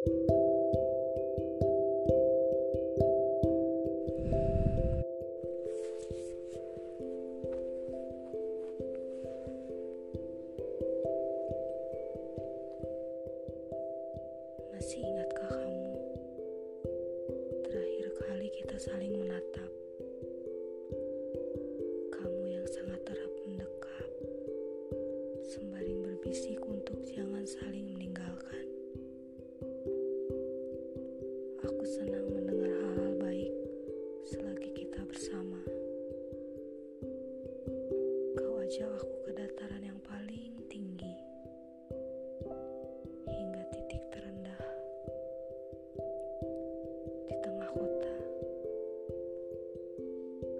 Masih ingatkah kamu terakhir kali kita saling menatap? Senang mendengar hal-hal baik selagi kita bersama. Kau ajak aku ke dataran yang paling tinggi hingga titik terendah di tengah kota.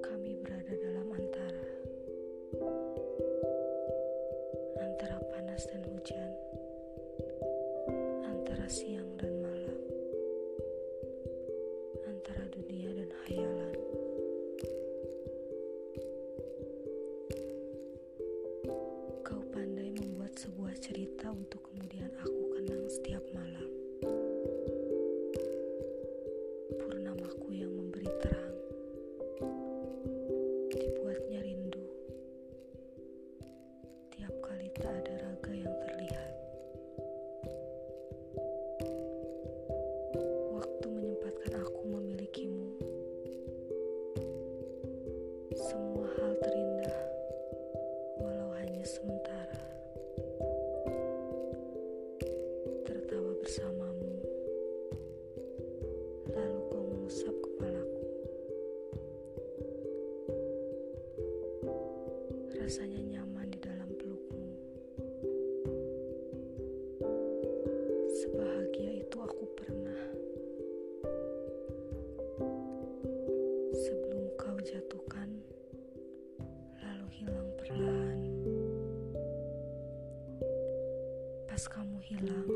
Kami berada dalam antara antara panas dan hujan, antara siang Kau pandai membuat sebuah cerita untuk kemudian aku kenang setiap malam. Purnamaku yang memberi terang, dibuatnya rindu. Tiap kali tak ada Rasanya nyaman di dalam pelukmu. Sebahagia itu aku pernah. Sebelum kau jatuhkan, lalu hilang perlahan. Pas kamu hilang,